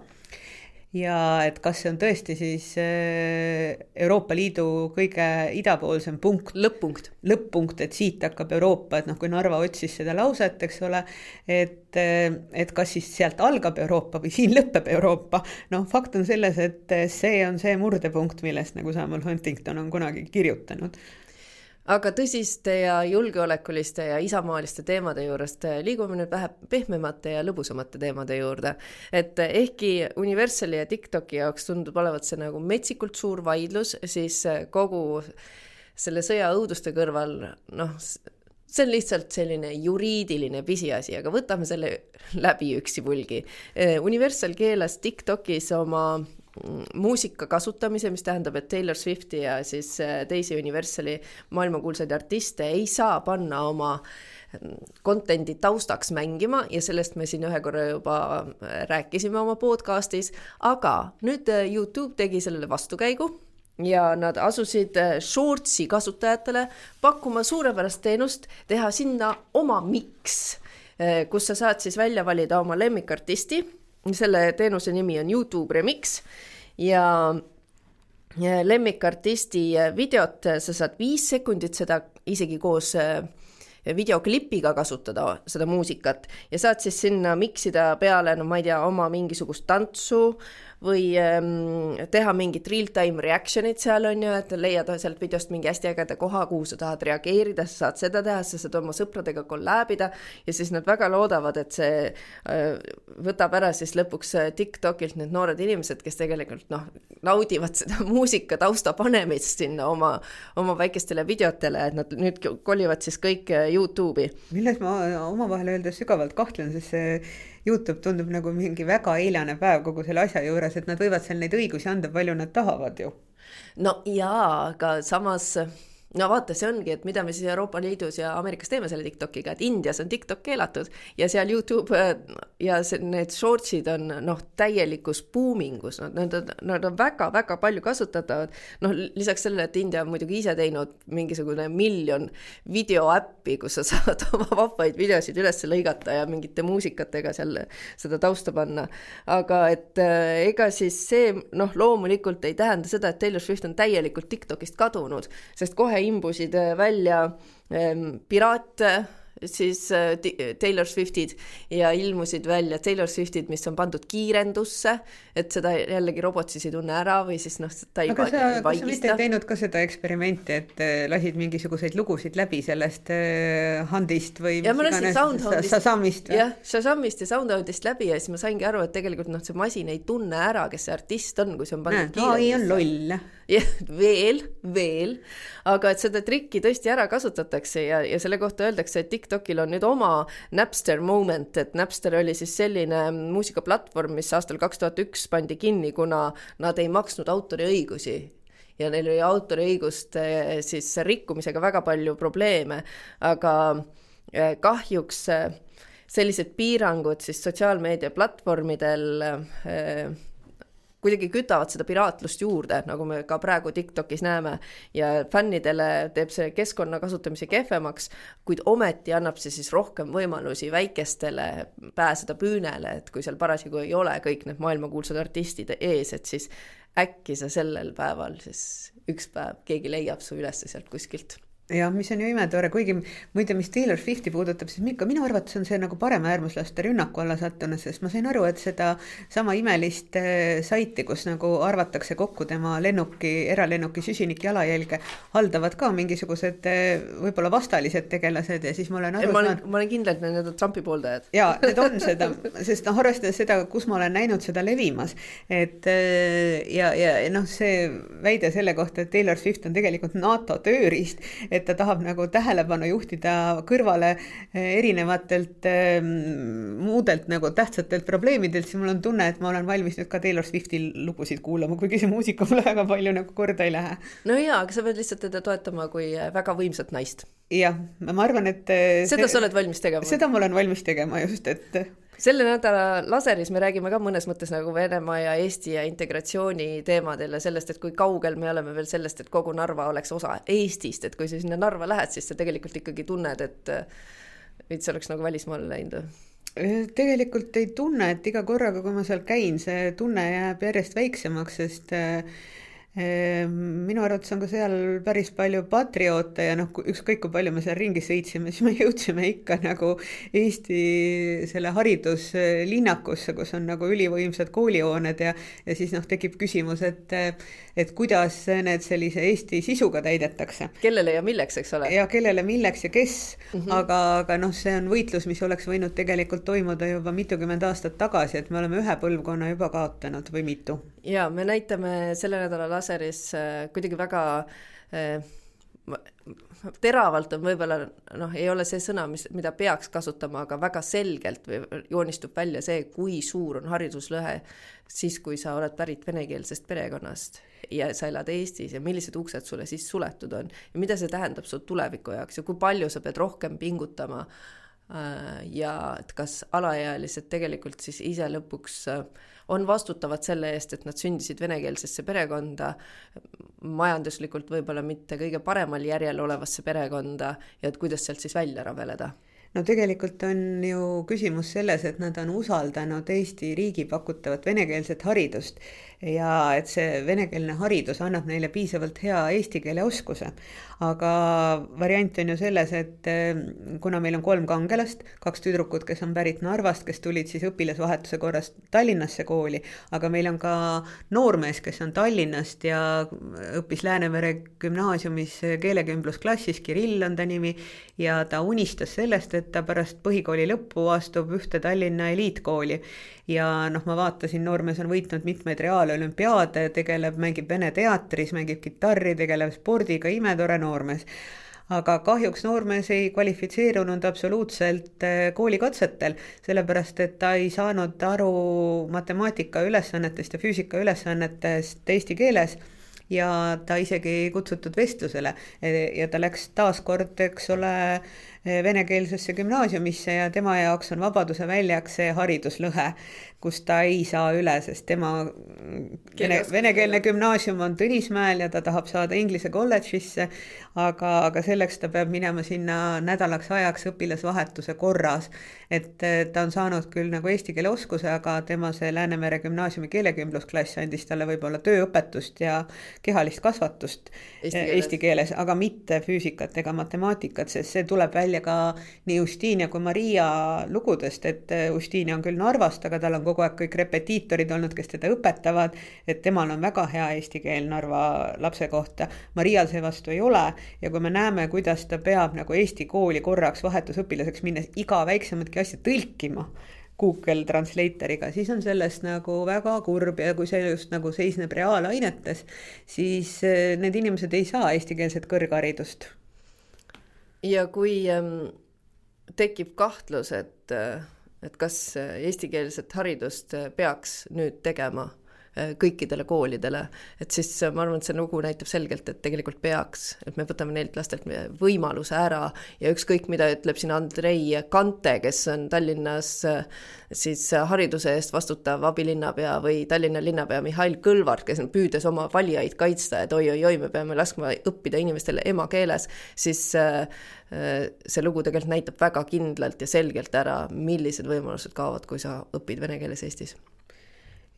ja et kas see on tõesti siis äh, Euroopa Liidu kõige idapoolsem punkt. lõpp-punkt. lõpp-punkt, et siit hakkab Euroopa, et noh, kui Narva otsis seda lauset, eks ole, et, äh, et kas siis sealt algab Euroopa või siin lõpeb Euroopa. noh, fakt on selles, et see on see murdepunkt, millest nagu Samuel Huntington on kunagi kirjutanud aga tõsiste ja julgeolekuliste ja isamaaliste teemade juurest eh, liigume nüüd vähe pehmemate ja lõbusamate teemade juurde. et eh, ehkki Universali ja TikToki jaoks tundub olevat see nagu metsikult suur vaidlus, siis eh, kogu selle sõja õuduste kõrval noh, see on lihtsalt selline juriidiline pisiasi, aga võtame selle läbi üksipulgi. Universal keelas TikTokis oma muusika kasutamise, mis tähendab, et Taylor Swifti ja siis äh, teisi Universali maailmakuulsaid artiste ei saa panna oma mm, content'i taustaks mängima ja sellest me siin ühe korra juba äh, rääkisime oma podcast'is, aga nüüd äh, Youtube tegi sellele vastukäigu ja nad asusid Shortsi kasutajatele pakkuma suurepärast teenust, teha sinna oma miks, kus sa saad siis välja valida oma lemmikartisti selle teenuse nimi on Youtube Remix ja lemmikartisti videot sa saad viis sekundit seda isegi koos äh, videoklipiga kasutada seda muusikat ja saad siis sinna miksida peale, no ma ei tea, oma mingisugust tantsu või ähm, teha mingit real-time reaction'it seal on ju, et leiad sealt videost mingi hästi ägeda koha, kuhu sa tahad reageerida, sa saad seda teha, sa saad oma sõpradega collab ida ja siis nad väga loodavad, et see äh, võtab ära siis lõpuks äh, TikTokilt need noored inimesed, kes tegelikult noh, naudivad seda muusika tausta panemist sinna oma, oma väikestele videotele, et nad nüüd kolivad siis kõik äh, Youtube'i. milles ma omavahel öeldes sügavalt kahtlen, sest see Youtube tundub nagu mingi väga eilane päev kogu selle asja juures, et nad võivad seal neid õigusi anda, palju nad tahavad ju. no jaa, aga samas no vaata, see ongi, et mida me siis Euroopa Liidus ja Ameerikas teeme selle TikTokiga, et Indias on TikTok keelatud ja seal Youtube äh, ja see, need shortsid on noh, täielikus buumingus, nad on, nad on väga-väga palju kasutatavad. noh, lisaks sellele, et India on muidugi ise teinud mingisugune miljon videoäppi, kus sa saad oma vahvaid videosid üles lõigata ja mingite muusikatega seal seda tausta panna. aga et äh, ega siis see noh, loomulikult ei tähenda seda, et Taylor Swift on täielikult TikTokist kadunud, sest kohe kohe imbusid äh, välja ähm, piraat siis äh, Taylor Swiftid ja ilmusid välja Taylor Swiftid, mis on pandud kiirendusse, et seda jällegi robot siis ei tunne ära või siis noh, ta ei aga sa, kas sa mitte ei teinud ka seda eksperimenti, et äh, lasid mingisuguseid lugusid läbi sellest Handist või ja ma lasin Soundhoundist. Shazamist jah, Shazamist ja Soundhoundist läbi ja siis ma saingi aru, et tegelikult noh, see masin ei tunne ära, kes see artist on, kui see on pandud kiirendusse. ai on loll veel, veel, aga et seda trikki tõesti ära kasutatakse ja, ja selle kohta öeldakse, et TikTokil on nüüd oma Napster moment, et Napster oli siis selline muusikaplatvorm, mis aastal kaks tuhat üks pandi kinni, kuna nad ei maksnud autoriõigusi ja neil oli autoriõiguste siis rikkumisega väga palju probleeme, aga eh, kahjuks eh, sellised piirangud siis sotsiaalmeedia platvormidel äh, kuidagi kütavad seda piraatlust juurde, nagu me ka praegu Tiktokis näeme. Ja fännidele teeb see keskkonna kasutamise kehvemaks, kuid ometi annab see siis rohkem võimalusi väikestele pääseda püünele, et kui seal parasjagu ei ole kõik need maailmakuulsad artistid ees, et siis äkki sa sellel päeval siis üks päev keegi leiab su ülesse sealt kuskilt jah, mis on ju imetore, kuigi muide, mis Taylor Swifti puudutab, siis ikka minu arvates on see nagu paremäärmuslaste rünnaku alla sattunud, sest ma sain aru, et seda sama imelist äh, saiti, kus nagu arvatakse kokku tema lennuki, eralennuki süsinikjalajälge, haldavad ka mingisugused äh, võib-olla vastalised tegelased ja siis ma olen aru saanud. ma olen, kindel, et need on Trumpi pooldajad. jaa, need on seda, sest noh, arvestades seda, kus ma olen näinud seda levimas, et äh, ja, ja noh, see väide selle kohta, et Taylor Swift on tegelikult NATO tööriist, et ta tahab nagu tähelepanu juhtida kõrvale eh, erinevatelt eh, muudelt nagu tähtsatelt probleemidelt, siis mul on tunne, et ma olen valmis nüüd ka Taylor Swifti lugusid kuulama, kuigi see muusika mulle väga palju nagu korda ei lähe. no jaa, aga sa pead lihtsalt teda toetama kui väga võimsat naist. jah, ma arvan, et eh, seda see, sa oled valmis tegema? seda ma olen valmis tegema just, et selle nädala laseris me räägime ka mõnes mõttes nagu Venemaa ja Eesti ja integratsiooni teemadel ja sellest, et kui kaugel me oleme veel sellest, et kogu Narva oleks osa Eestist, et kui sa sinna Narva lähed, siis sa tegelikult ikkagi tunned, et veits oleks nagu välismaale läinud tegelikult ei tunne, et iga korraga, kui ma seal käin, see tunne jääb järjest väiksemaks, sest äh, minu arvates on ka seal päris palju patrioote ja noh, ükskõik kui palju me seal ringi sõitsime, siis me jõudsime ikka nagu Eesti selle hariduslinnakusse, kus on nagu ülivõimsad koolihooned ja, ja siis noh, tekib küsimus, et, et kuidas need sellise Eesti sisuga täidetakse. kellele ja milleks, eks ole? ja kellele, milleks ja kes mm, -hmm. aga, aga noh, see on võitlus, mis oleks võinud tegelikult toimuda juba mitukümmend aastat tagasi, et me oleme ühe põlvkonna juba kaotanud või mitu. Ja me näitame selle nädala laseris äh, kuidagi väga äh, teravalt on võib-olla noh, ei ole see sõna, mis, mida peaks kasutama, aga väga selgelt või joonistub välja see, kui suur on hariduslõhe siis, kui sa oled pärit venekeelsest perekonnast ja sa elad Eestis ja millised uksed sulle siis suletud on ja mida see tähendab su tuleviku jaoks ja kui palju sa pead rohkem pingutama. Äh, ja et kas alaealised tegelikult siis ise lõpuks äh, on vastutavad selle eest, et nad sündisid venekeelsesse perekonda, majanduslikult võib-olla mitte kõige paremal järjel olevasse perekonda ja et kuidas sealt siis välja rabeleda? No tegelikult on ju küsimus selles, et nad on usaldanud Eesti riigi pakutavat venekeelset haridust ja et see venekeelne haridus annab neile piisavalt hea eesti keele oskuse. aga variant on ju selles, et eh, kuna meil on kolm kangelast, kaks tüdrukut, kes on pärit Narvast, kes tulid siis õpilasvahetuse korras Tallinnasse kooli, aga meil on ka noormees, kes on Tallinnast ja õppis Läänemere gümnaasiumis keelekümblusklassis, Kirill on ta nimi, ja ta unistas sellest, et ta pärast põhikooli lõppu astub ühte Tallinna eliitkooli ja noh, ma vaatasin, noormees on võitnud mitmeid reaalolümpiaade, tegeleb, mängib Vene teatris, mängib kitarri, tegeleb spordiga, imetore noormees aga kahjuks noormees ei kvalifitseerunud absoluutselt eh, koolikatsetel, sellepärast et ta ei saanud aru matemaatika ülesannetest ja füüsika ülesannetest eesti keeles ja ta isegi ei kutsutud vestlusele ja ta läks taaskord, eks ole, venekeelsesse gümnaasiumisse ja tema jaoks on Vabaduse väljak see hariduslõhe, kus ta ei saa üle, sest tema vene, venekeelne gümnaasium on Tõnismäel ja ta tahab saada Inglise kolledžisse, aga, aga selleks ta peab minema sinna nädalaks ajaks õpilasvahetuse korras. Et ta on saanud küll nagu eesti keele oskuse, aga tema see Läänemere gümnaasiumi keelekümblusklass andis talle võib-olla tööõpetust ja kehalist kasvatust eesti keeles, eesti keeles, aga mitte füüsikat ega matemaatikat, sest see tuleb välja ka nii Justinia kui Maria lugudest, et Justinia on küll Narvast, aga tal on kogu aeg kõik repetiitorid olnud, kes teda õpetavad, et temal on väga hea eesti keel Narva lapse kohta. Marial seevastu ei ole ja kui me näeme, kuidas ta peab nagu Eesti kooli korraks vahetusõpilaseks minnes iga väiksematki asja tõlkima, Google Translatoriga, siis on sellest nagu väga kurb ja kui see just nagu seisneb reaalainetes, siis eh, need inimesed ei saa eestikeelset kõrgharidust. ja kui ähm, tekib kahtlus, et äh et kas äh, eestikeelset haridust peaks nüüd tegema kõikidele koolidele. et siis äh, ma arvan, et see lugu näitab selgelt, et tegelikult peaks, et me võtame neilt lastelt võimaluse ära ja ükskõik, mida ütleb siin Andrei Kante, kes on Tallinnas äh, siis hariduse eest vastutav abilinnapea või Tallinna linnapea Mihhail Kõlvart, kes on püüdes oma valijaid kaitsta, et oi-oi-oi, me peame laskma õppida inimestele emakeeles, siis see lugu tegelikult näitab väga kindlalt ja selgelt ära, millised võimalused kaovad, kui sa õpid vene keeles Eestis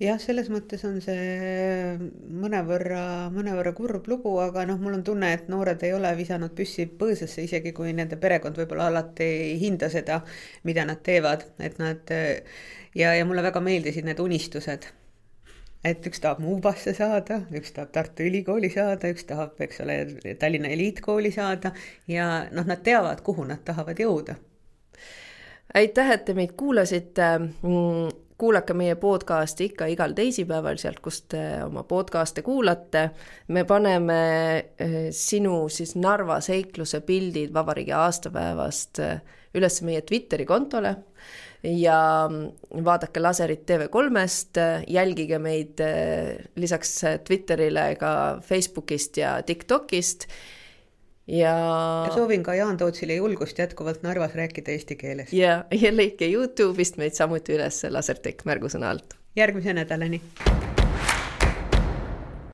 jah, selles mõttes on see mõnevõrra, mõnevõrra kurb lugu, aga noh, mul on tunne, et noored ei ole visanud püssi põõsasse, isegi kui nende perekond võib-olla alati ei hinda seda, mida nad teevad, et nad ja, ja mulle väga meeldisid need unistused. et üks tahab Muubasse saada, üks tahab Tartu Ülikooli saada, üks tahab, eks ole, Tallinna eliitkooli saada ja noh, nad teavad, kuhu nad tahavad jõuda aitäh, et te meid kuulasite mm, kuulake meie podcasti ikka igal teisipäeval sealt, kust te oma podcast'e kuulate. me paneme eh, sinu siis Narva seikluse pildid vabariigi aastapäevast eh, üles meie Twitteri kontole ja mm, vaadake laserit TV3-st, jälgige meid eh, lisaks Twitterile ka Facebookist ja TikTokist ja. soovin ka Jaan Tootsile julgust jätkuvalt Narvas rääkida eesti keeles. ja, ja lõike Youtube'ist meid samuti üles Lasertech märgusõna alt. järgmise nädalani